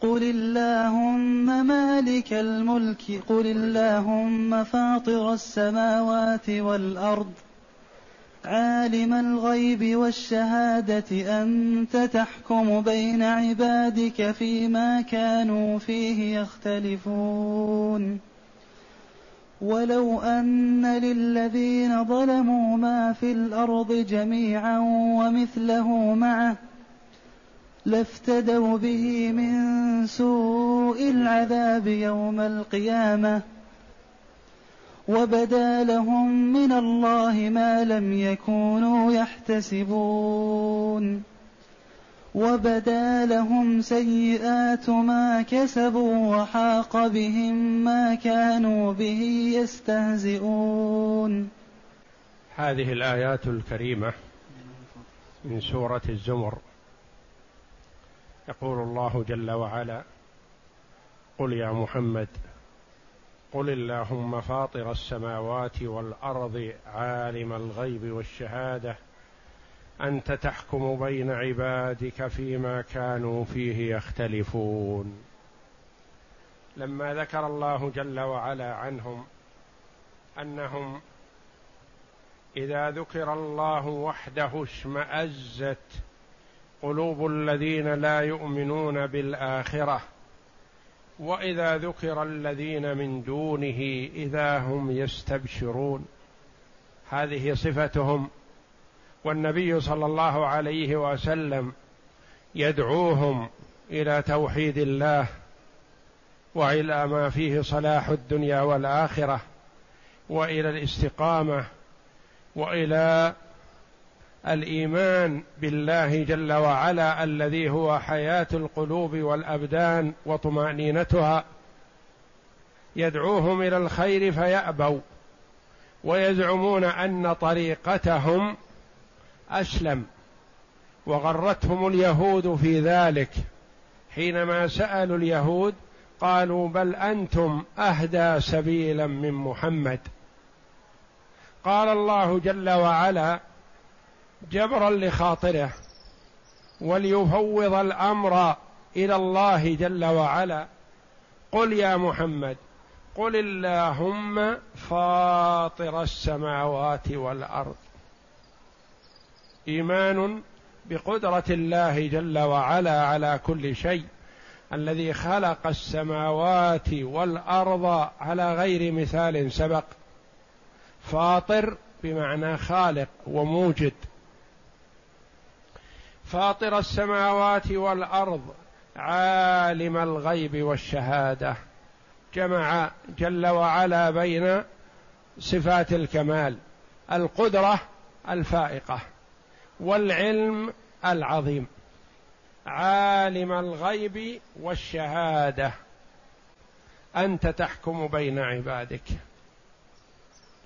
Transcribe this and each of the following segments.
قل اللهم مالك الملك قل اللهم فاطر السماوات والارض. عالم الغيب والشهاده انت تحكم بين عبادك فيما كانوا فيه يختلفون. ولو ان للذين ظلموا ما في الأرض جميعا ومثله معه لافتدوا به من سوء العذاب يوم القيامة. وبدا لهم من الله ما لم يكونوا يحتسبون. وبدا لهم سيئات ما كسبوا وحاق بهم ما كانوا به يستهزئون. هذه الآيات الكريمة من سورة الزمر. يقول الله جل وعلا قل يا محمد قل اللهم فاطر السماوات والأرض عالم الغيب والشهادة أنت تحكم بين عبادك فيما كانوا فيه يختلفون. لما ذكر الله جل وعلا عنهم أنهم إذا ذكر الله وحده اشمازت قلوب الذين لا يؤمنون بالآخرة وإذا ذكر الذين من دونه إذا هم يستبشرون. هذه صفتهم والنبي صلى الله عليه وسلم يدعوهم إلى توحيد الله وإلى ما فيه صلاح الدنيا والآخرة وإلى الاستقامة وإلى الإيمان بالله جل وعلا الذي هو حياة القلوب والأبدان وطمأنينتها. يدعوهم إلى الخير فيأبوا ويزعمون أن طريقتهم أسلم وغرتهم اليهود في ذلك. حينما سألوا اليهود قالوا بل أنتم أهدى سبيلا من محمد. قال الله جل وعلا جبرا لخاطره وليفوض الأمر إلى الله جل وعلا. قل يا محمد قل اللهم فاطر السماوات والأرض. إيمان بقدرة الله جل وعلا على كل شيء. الذي خلق السماوات والأرض على غير مثال سبق. فاطر بمعنى خالق وموجد. فاطر السماوات والأرض عالم الغيب والشهادة. جمع جل وعلا بين صفات الكمال القدرة الفائقة والعلم العظيم. عالم الغيب والشهادة. أنت تحكم بين عبادك.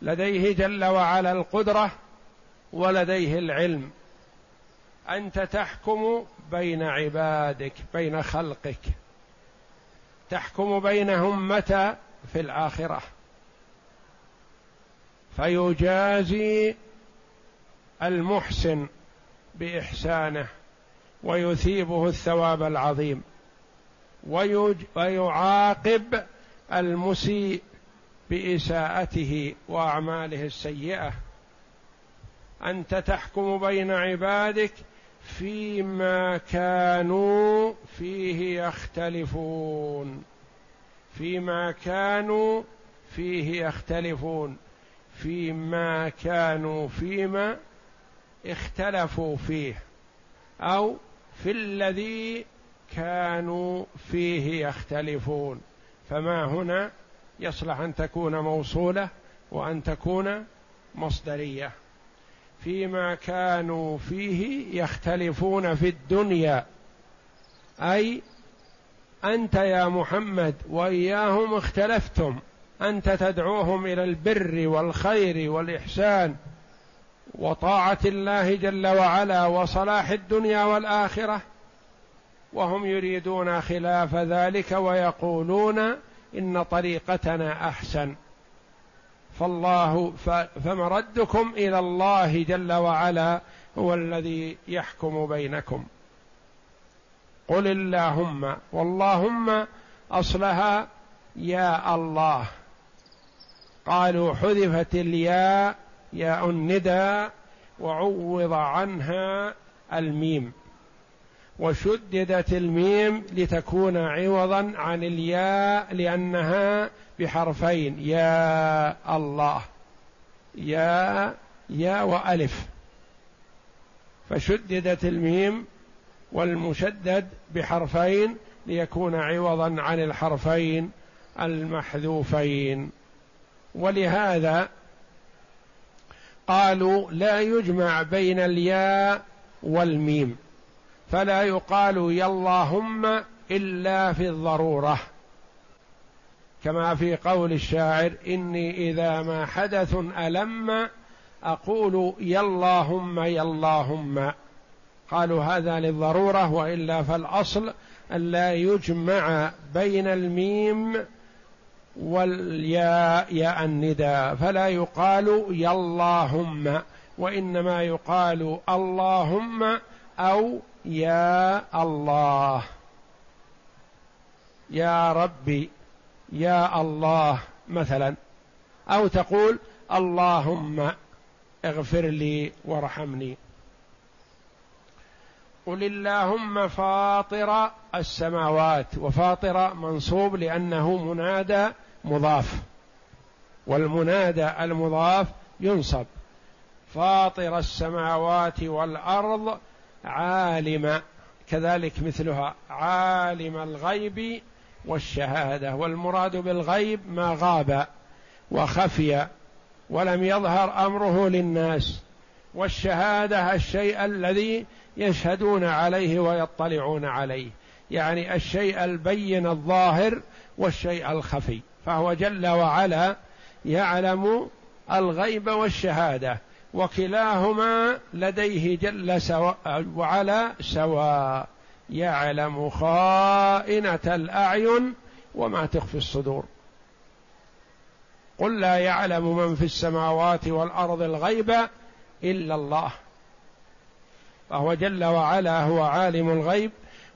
لديه جل وعلا القدرة ولديه العلم. أنت تحكم بين عبادك بين خلقك. تحكم بينهم متى؟ في الآخرة. فيجازي المحسن بإحسانه ويثيبه الثواب العظيم ويعاقب المسيء بإساءته وأعماله السيئة. أنت تحكم بين عبادك فيما كانوا فيه يختلفون. فيما كانوا فيه يختلفون. فيما كانوا فيما اختلفوا فيه. أو في الذي كانوا فيه يختلفون. فما هنا؟ يصلح أن تكون موصولة وأن تكون مصدرية. فيما كانوا فيه يختلفون في الدنيا. أي أنت يا محمد وإياهم اختلفتم. أنت تدعوهم إلى البر والخير والإحسان وطاعة الله جل وعلا وصلاح الدنيا والآخرة. وهم يريدون خلاف ذلك ويقولون إن طريقتنا أحسن. فالله فمردكم إلى الله جل وعلا هو الذي يحكم بينكم. قل اللهم واللهم اصلها يا الله. قالوا حذفت الياء ياء الندى وعوض عنها الميم. وشددت الميم لتكون عوضا عن الياء لأنها بحرفين. يا الله. يا يا وألف. فشددت الميم والمشدد بحرفين ليكون عوضا عن الحرفين المحذوفين. ولهذا قالوا لا يجمع بين الياء والميم. فلا يقال يا اللهم إلا في الضرورة. كما في قول الشاعر إني إذا ما حدث ألم أقول يا اللهم يا اللهم قالوا هذا للضرورة وإلا فالأصل أن لا يجمع بين الميم والياء ياء النداء. فلا يقال يا اللهم وإنما يقال اللهم أو يا الله. يا ربي يا الله مثلا. أو تقول اللهم اغفر لي وارحمني. قل اللهم فاطر السماوات وفاطر منصوب لأنه منادى مضاف. والمنادى المضاف ينصب. فاطر السماوات والأرض عالم كذلك مثلها عالم الغيب والشهادة والمراد بالغيب ما غاب وخفي ولم يظهر أمره للناس والشهادة الشيء الذي يشهدون عليه ويطلعون عليه يعني الشيء البين الظاهر والشيء الخفي فهو جل وعلا يعلم الغيب والشهادة. وكلاهما لديه جل سواء وعلا سواء يعلم خائنة الأعين وما تخفي الصدور. قل لا يعلم من في السماوات والأرض الغيب إلا الله. فهو جل وعلا هو عالم الغيب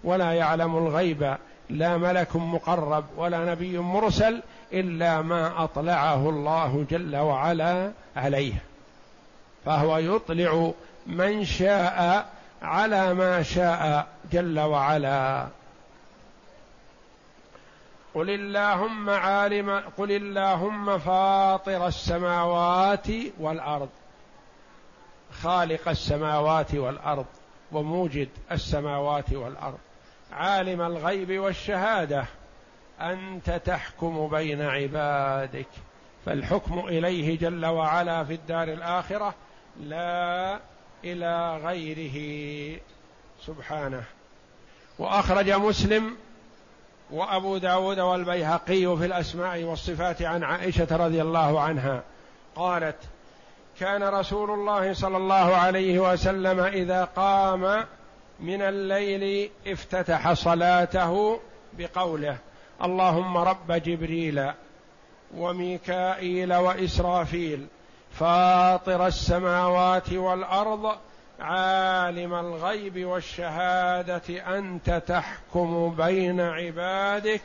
ولا يعلم الغيب. لا ملك مقرب ولا نبي مرسل إلا ما أطلعه الله جل وعلا عليه. فهو يطلع من شاء على ما شاء جل وعلا. قل اللهم عالم قل اللهم فاطر السماوات والأرض. خالق السماوات والأرض وموجد السماوات والأرض. عالم الغيب والشهادة. أنت تحكم بين عبادك. فالحكم إليه جل وعلا في الدار الآخرة. لا إلى غيره. سبحانه. وأخرج مسلم وأبو داود والبيهقي في الأسماء والصفات عن عائشة رضي الله عنها قالت كان رسول الله صلى الله عليه وسلم إذا قام من الليل افتتح صلاته بقوله اللهم رب جبريل وميكائيل وإسرافيل فاطر السماوات والأرض عالم الغيب والشهادة أنت تحكم بين عبادك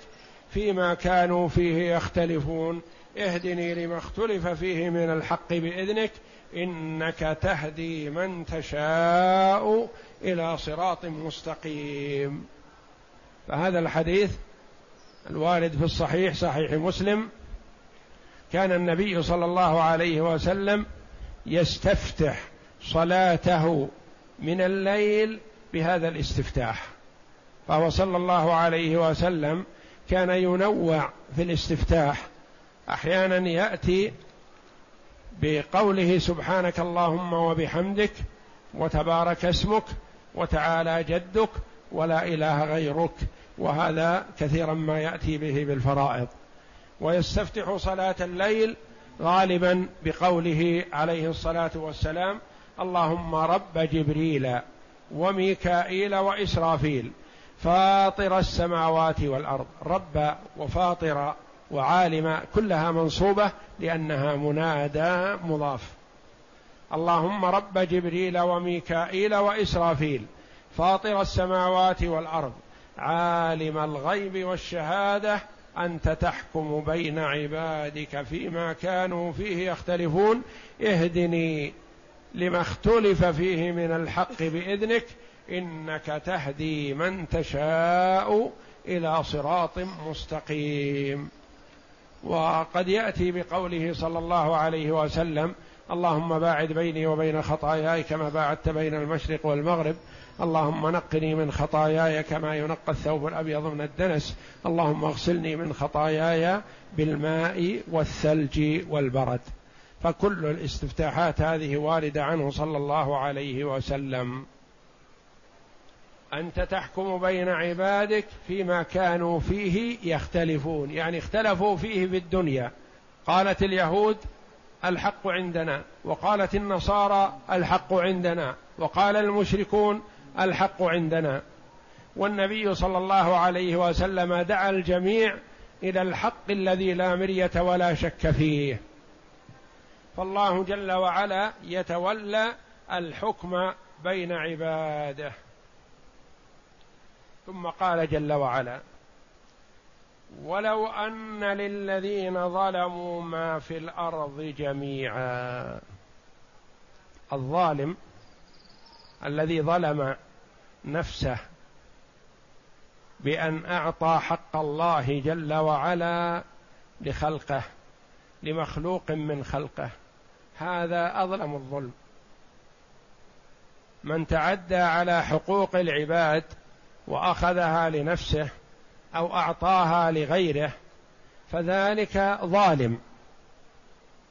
فيما كانوا فيه يختلفون. اهدني لما اختلف فيه من الحق بإذنك إنك تهدي من تشاء إلى صراط مستقيم. فهذا الحديث الوارد في الصحيح صحيح مسلم. كان النبي صلى الله عليه وسلم يستفتح صلاته من الليل بهذا الاستفتاح. فهو صلى الله عليه وسلم كان ينوع في الاستفتاح. أحيانا يأتي بقوله سبحانك اللهم وبحمدك وتبارك اسمك وتعالى جدك ولا إله غيرك. وهذا كثيرا ما يأتي به بالفرائض. ويستفتح صلاة الليل غالبا بقوله عليه الصلاة والسلام اللهم رب جبريل وميكائيل وإسرافيل فاطر السماوات والأرض رب وفاطر وعالم كلها منصوبة لأنها منادى مضاف. اللهم رب جبريل وميكائيل وإسرافيل فاطر السماوات والأرض عالم الغيب والشهادة أنت تحكم بين عبادك فيما كانوا فيه يختلفون. اهدني لما اختلف فيه من الحق بإذنك إنك تهدي من تشاء إلى صراط مستقيم. وقد يأتي بقوله صلى الله عليه وسلم اللهم باعد بيني وبين خطاياي كما باعدت بين المشرق والمغرب اللهم نقني من خطاياي كما ينقى الثوب الأبيض من الدنس. اللهم اغسلني من خطاياي بالماء والثلج والبرد. فكل الاستفتاحات هذه واردة عنه صلى الله عليه وسلم. أنت تحكم بين عبادك فيما كانوا فيه يختلفون. يعني اختلفوا فيه في الدنيا. قالت اليهود الحق عندنا وقالت النصارى الحق عندنا وقال المشركون الحق عندنا. والنبي صلى الله عليه وسلم دعا الجميع إلى الحق الذي لا مرية ولا شك فيه. فالله جل وعلا يتولى الحكم بين عباده. ثم قال جل وعلا ولو أن للذين ظلموا ما في الأرض جميعا. الظالم الذي ظلم نفسه بأن أعطى حق الله جل وعلا لخلقه لمخلوق من خلقه. هذا أظلم الظلم. من تعدى على حقوق العباد وأخذها لنفسه أو أعطاها لغيره فذلك ظالم.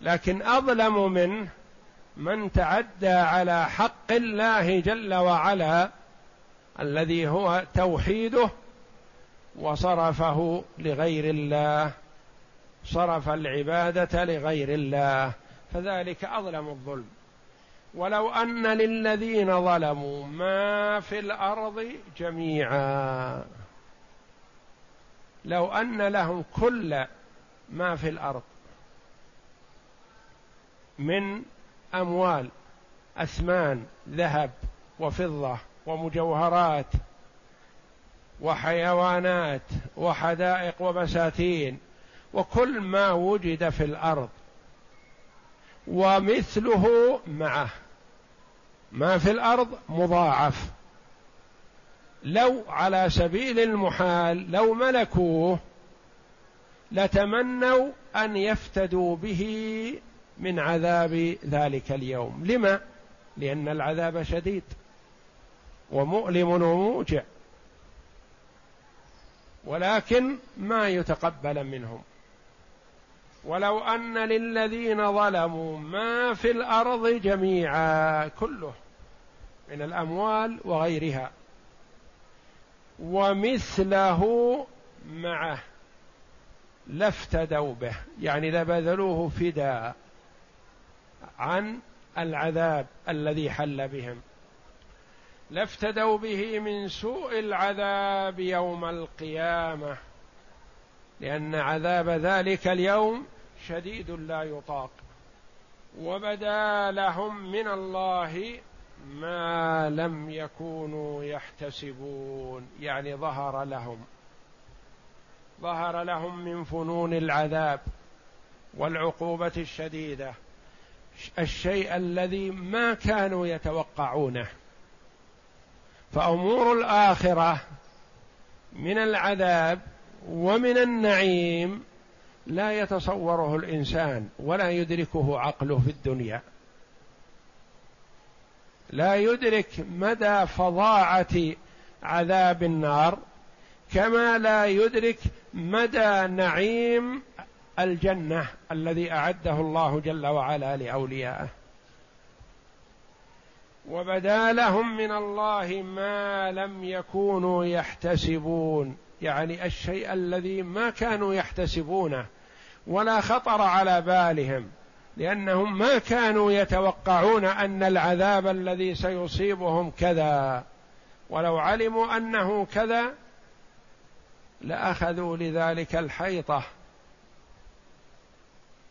لكن أظلم منه من تعدى على حق الله جل وعلا الذي هو توحيده وصرفه لغير الله صرف العبادة لغير الله فذلك أظلم الظلم. ولو أن للذين ظلموا ما في الأرض جميعا لو أن لهم كل ما في الأرض من أموال أثمان ذهب وفضة ومجوهرات وحيوانات وحدائق وبساتين وكل ما وجد في الأرض. ومثله معه. ما في الأرض مضاعف. لو على سبيل المحال لو ملكوه لتمنوا أن يفتدوا به من عذاب ذلك اليوم. لما؟ لأن العذاب شديد. ومؤلم وموجع. ولكن ما يتقبل منهم. ولو أن للذين ظلموا ما في الأرض جميعا كله من الأموال وغيرها. ومثله معه لافتدوا به. يعني لبذلوه فداء. عن العذاب الذي حل بهم. لافتدوا به من سوء العذاب يوم القيامة لأن عذاب ذلك اليوم شديد لا يطاق. وبدا لهم من الله ما لم يكونوا يحتسبون يعني ظهر لهم. ظهر لهم من فنون العذاب والعقوبة الشديدة. الشيء الذي ما كانوا يتوقعونه. فأمور الآخرة من العذاب ومن النعيم لا يتصوره الإنسان ولا يدركه عقله في الدنيا. لا يدرك مدى فظاعة عذاب النار كما لا يدرك مدى نعيم الجنة الذي أعده الله جل وعلا لأوليائه. وبدا لهم من الله ما لم يكونوا يحتسبون. يعني الشيء الذي ما كانوا يحتسبونه ولا خطر على بالهم لأنهم ما كانوا يتوقعون أن العذاب الذي سيصيبهم كذا. ولو علموا أنه كذا لأخذوا لذلك الحيطة.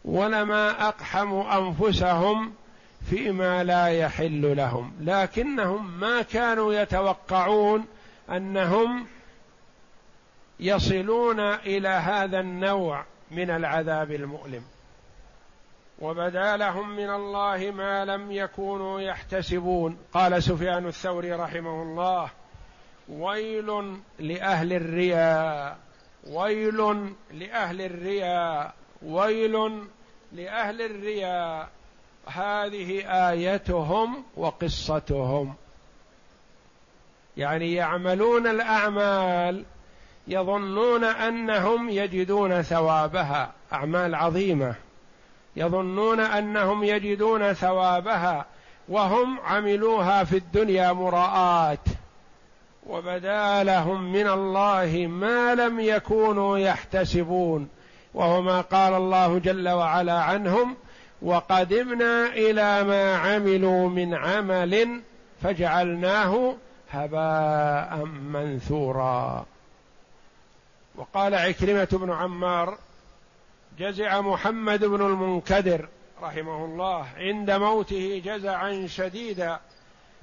ولما أقحموا أنفسهم فيما لا يحل لهم. لكنهم ما كانوا يتوقعون أنهم يصلون إلى هذا النوع من العذاب المؤلم. وبدا لهم من الله ما لم يكونوا يحتسبون. قال سفيان الثوري رحمه الله ويل لأهل الرياء ويل لأهل الرياء. ويل لأهل الرياء. هذه آيتهم وقصتهم. يعني يعملون الأعمال يظنون أنهم يجدون ثوابها. أعمال عظيمة. يظنون أنهم يجدون ثوابها. وهم عملوها في الدنيا مراءات. وبدا لهم من الله ما لم يكونوا يحتسبون. وهو ما قال الله جل وعلا عنهم وقدمنا إلى ما عملوا من عمل فجعلناه هباء منثورا. وقال عكرمة بن عمار جزع محمد بن المنكدر رحمه الله عند موته جزعا شديدا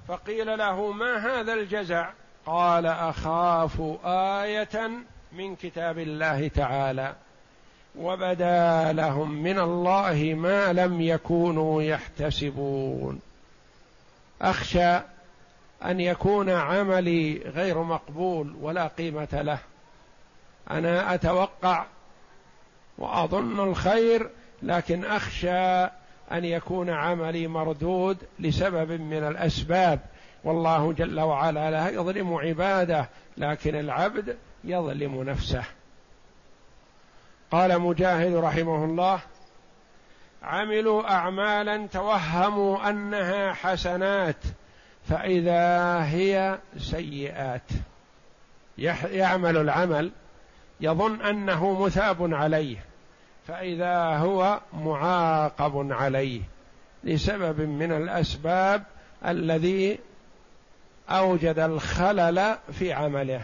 فقيل له ما هذا الجزع؟ قال أخاف آية من كتاب الله تعالى. وبدا لهم من الله ما لم يكونوا يحتسبون. أخشى أن يكون عملي غير مقبول ولا قيمة له. أنا أتوقع وأظن الخير لكن أخشى أن يكون عملي مردود لسبب من الأسباب. والله جل وعلا لا يظلم عباده لكن العبد يظلم نفسه. قال مجاهد رحمه الله عملوا اعمالا توهموا أنها حسنات فإذا هي سيئات. يعمل العمل يظن أنه مثاب عليه فإذا هو معاقب عليه لسبب من الأسباب الذي أوجد الخلل في عمله.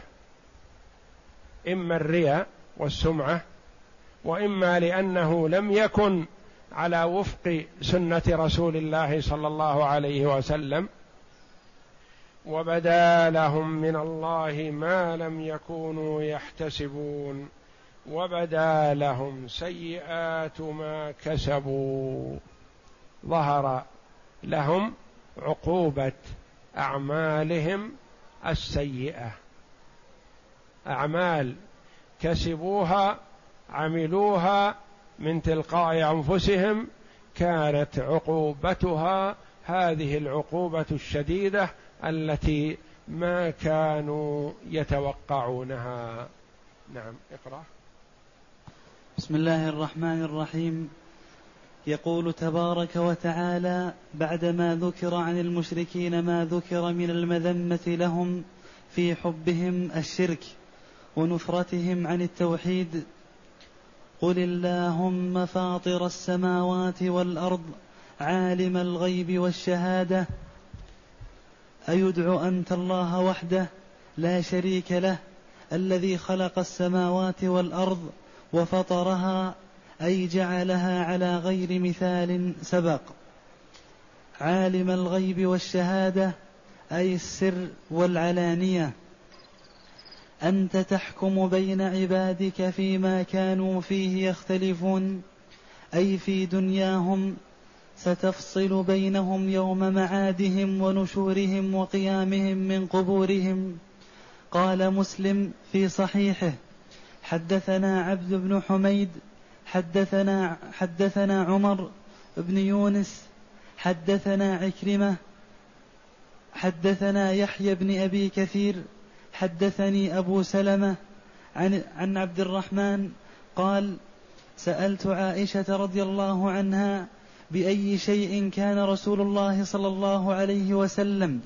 إما الرياء والسمعة وإما لأنه لم يكن على وفق سنة رسول الله صلى الله عليه وسلم وبدا لهم من الله ما لم يكونوا يحتسبون وبدا لهم سيئات ما كسبوا. ظهر لهم عقوبة أعمالهم السيئة. أعمال كسبوها عملوها من تلقاء أنفسهم كانت عقوبتها هذه العقوبة الشديدة التي ما كانوا يتوقعونها. نعم اقرأ. بسم الله الرحمن الرحيم. يقول تبارك وتعالى بعدما ذكر عن المشركين ما ذكر من المذمة لهم في حبهم الشرك ونفرتهم عن التوحيد قل اللهم فاطر السماوات والارض عالم الغيب والشهاده ايدعو انت الله وحده لا شريك له الذي خلق السماوات والارض وفطرها اي جعلها على غير مثال سبق عالم الغيب والشهاده اي السر والعلانيه أنت تحكم بين عبادك فيما كانوا فيه يختلفون. أي في دنياهم ستفصل بينهم يوم معادهم ونشورهم وقيامهم من قبورهم. قال مسلم في صحيحه حدثنا عبد بن حميد حدثنا حدثنا عمر بن يونس حدثنا عكرمة حدثنا يحيى بن أبي كثير حدثني أبو سلمة عن عن عبد الرحمن قال سألت عائشة رضي الله عنها بأي شيء كان رسول الله صلى الله عليه وسلم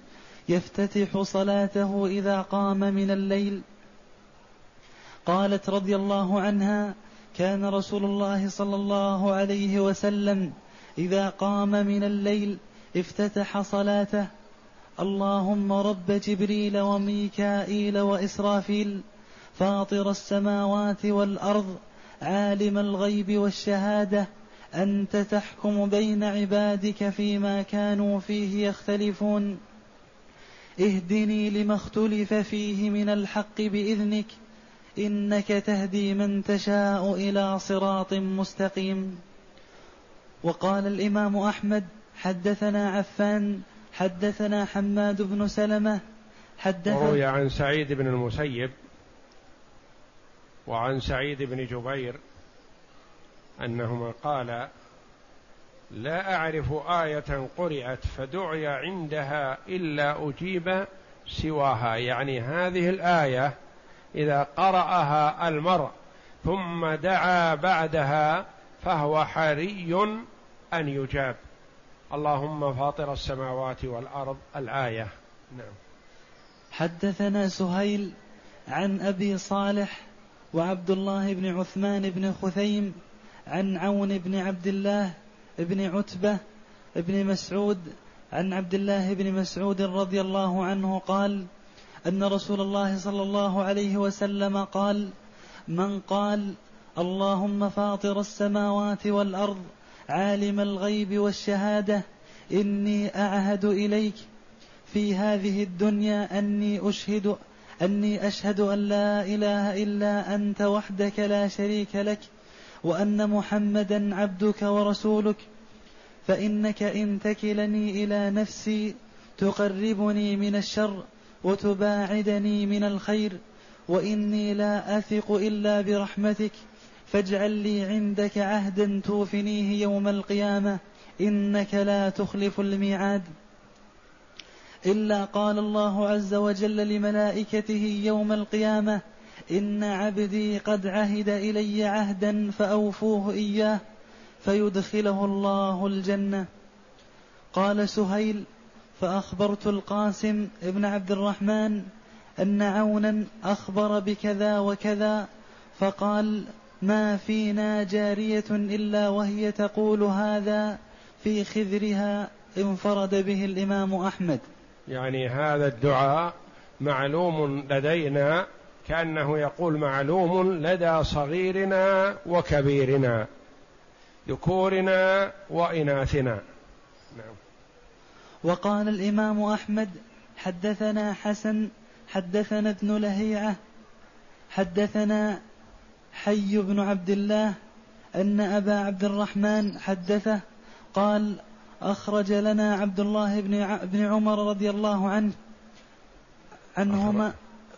يفتتح صلاته إذا قام من الليل؟ قالت رضي الله عنها كان رسول الله صلى الله عليه وسلم إذا قام من الليل افتتح صلاته اللهم رب جبريل وميكائيل وإسرافيل فاطر السماوات والأرض عالم الغيب والشهادة أنت تحكم بين عبادك فيما كانوا فيه يختلفون. اهدني لما اختلف فيه من الحق بإذنك إنك تهدي من تشاء إلى صراط مستقيم. وقال الإمام أحمد حدثنا عفان حدثنا حماد بن سلمة حدث وروي عن سعيد بن المسيب وعن سعيد بن جبير أنهما قال لا أعرف آية قرات فدعي عندها إلا أجيب سواها. يعني هذه الآية إذا قرأها المرء ثم دعا بعدها فهو حري أن يجاب. اللهم فاطر السماوات والأرض. الآية. نعم. حدثنا سهيل عن أبي صالح وعبد الله بن عثمان بن خثيم عن عون بن عبد الله بن عتبة بن مسعود عن عبد الله بن مسعود رضي الله عنه قال أن رسول الله صلى الله عليه وسلم قال من قال اللهم فاطر السماوات والأرض عالم الغيب والشهادة إني أعهد إليك في هذه الدنيا أني أشهد أني أشهد أن لا إله إلا أنت وحدك لا شريك لك وأن محمدا عبدك ورسولك. فإنك إن تكلني إلى نفسي تقربني من الشر وتباعدني من الخير وإني لا أثق إلا برحمتك. فاجعل لي عندك عهدا توفنيه يوم القيامة إنك لا تخلف الميعاد. إلا قال الله عز وجل لملائكته يوم القيامة إن عبدي قد عهد إلي عهدا فأوفوه إياه فيدخله الله الجنة. قال سهيل فأخبرت القاسم ابن عبد الرحمن أن عونا أخبر بكذا وكذا فقال ما فينا جارية إلا وهي تقول هذا في خذرها انفرد به الإمام أحمد. يعني هذا الدعاء معلوم لدينا كأنه يقول معلوم لدى صغيرنا وكبيرنا ذكورنا وإناثنا. نعم. وقال الإمام أحمد حدثنا حسن حدثنا ابن لهيعة حدثنا حي بن عبد الله أن أبا عبد الرحمن حدثه قال أخرج لنا عبد الله بن بن عمر رضي الله عنه عنهما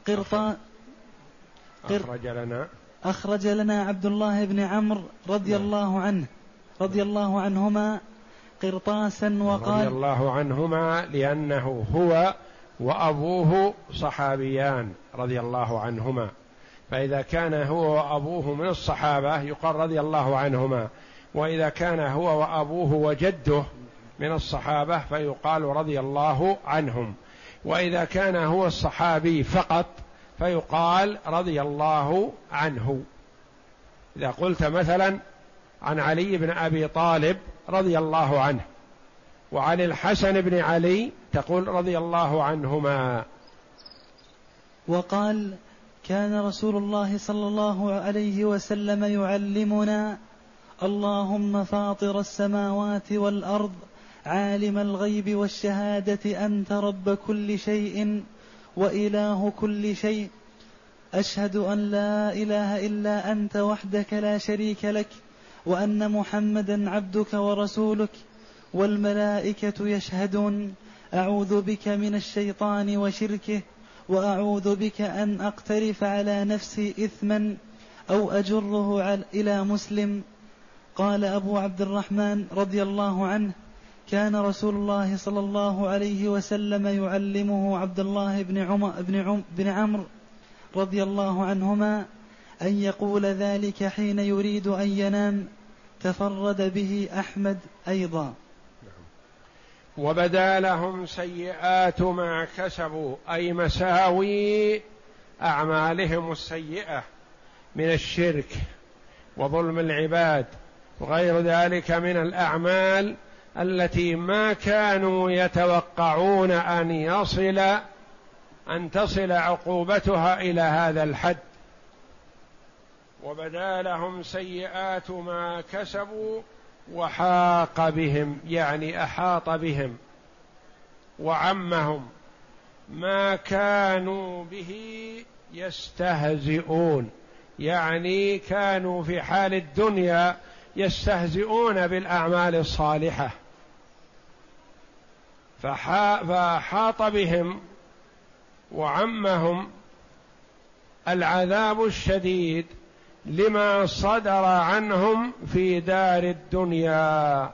قرطان أخرج. لنا. أخرج لنا عبد الله بن عمرو رضي نعم. الله عنه رضي الله عنهما قرطاسا وقال رضي الله عنهما لأنه هو وأبوه صحابيان رضي الله عنهما. فإذا كان هو وأبوه من الصحابة يقال رضي الله عنهما. وإذا كان هو وأبوه وجده من الصحابة فيقال رضي الله عنهم. وإذا كان هو الصحابي فقط فيقال رضي الله عنه. إذا قلت مثلا عن علي بن أبي طالب رضي الله عنه وعن الحسن بن علي تقول رضي الله عنهما. وقال كان رسول الله صلى الله عليه وسلم يعلمنا اللهم فاطر السماوات والأرض عالم الغيب والشهادة أنت رب كل شيء وإله كل شيء. أشهد أن لا إله إلا أنت وحدك لا شريك لك وأن محمدا عبدك ورسولك والملائكة يشهدون. أعوذ بك من الشيطان وشركه وأعوذ بك أن أقترف على نفسي إثما أو أجره إلى مسلم. قال أبو عبد الرحمن رضي الله عنه كان رسول الله صلى الله عليه وسلم يعلمه عبد الله بن عمر بن, عم بن عمرو رضي الله عنهما أن يقول ذلك حين يريد أن ينام تفرد به أحمد أيضا. وبدا لهم سيئات ما كسبوا أي مساوي أعمالهم السيئة من الشرك وظلم العباد وغير ذلك من الأعمال التي ما كانوا يتوقعون أن يصل أن تصل عقوبتها إلى هذا الحد. وبدا لهم سيئات ما كسبوا وحاق بهم يعني أحاط بهم وعمهم ما كانوا به يستهزئون. يعني كانوا في حال الدنيا يستهزئون بالأعمال الصالحة. فحاط بهم وعمهم العذاب الشديد لما صدر عنهم في دار الدنيا.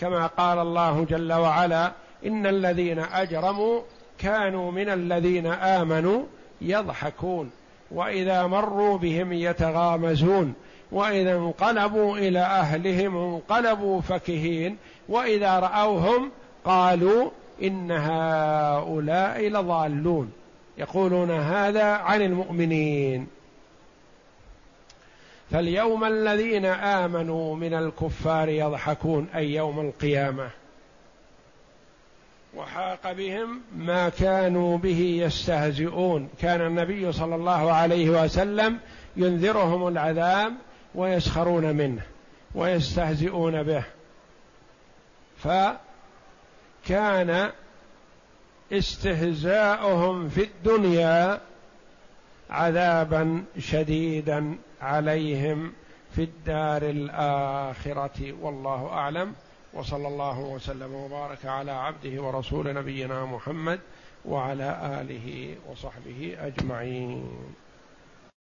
كما قال الله جل وعلا إن الذين أجرموا كانوا من الذين آمنوا يضحكون وإذا مروا بهم يتغامزون وإذا انقلبوا إلى أهلهم انقلبوا فكهين وإذا رأوهم قالوا إن هؤلاء لضالون. يقولون هذا عن المؤمنين. فاليوم الذين آمنوا من الكفار يضحكون أي يوم القيامة. وحاق بهم ما كانوا به يستهزئون. كان النبي صلى الله عليه وسلم ينذرهم العذاب ويسخرون منه ويستهزئون به. فكان استهزاؤهم في الدنيا عذابا شديدا. عليهم في الدار الآخرة. والله أعلم. وصلى الله وسلم وبارك على عبده ورسول نبينا محمد وعلى آله وصحبه أجمعين.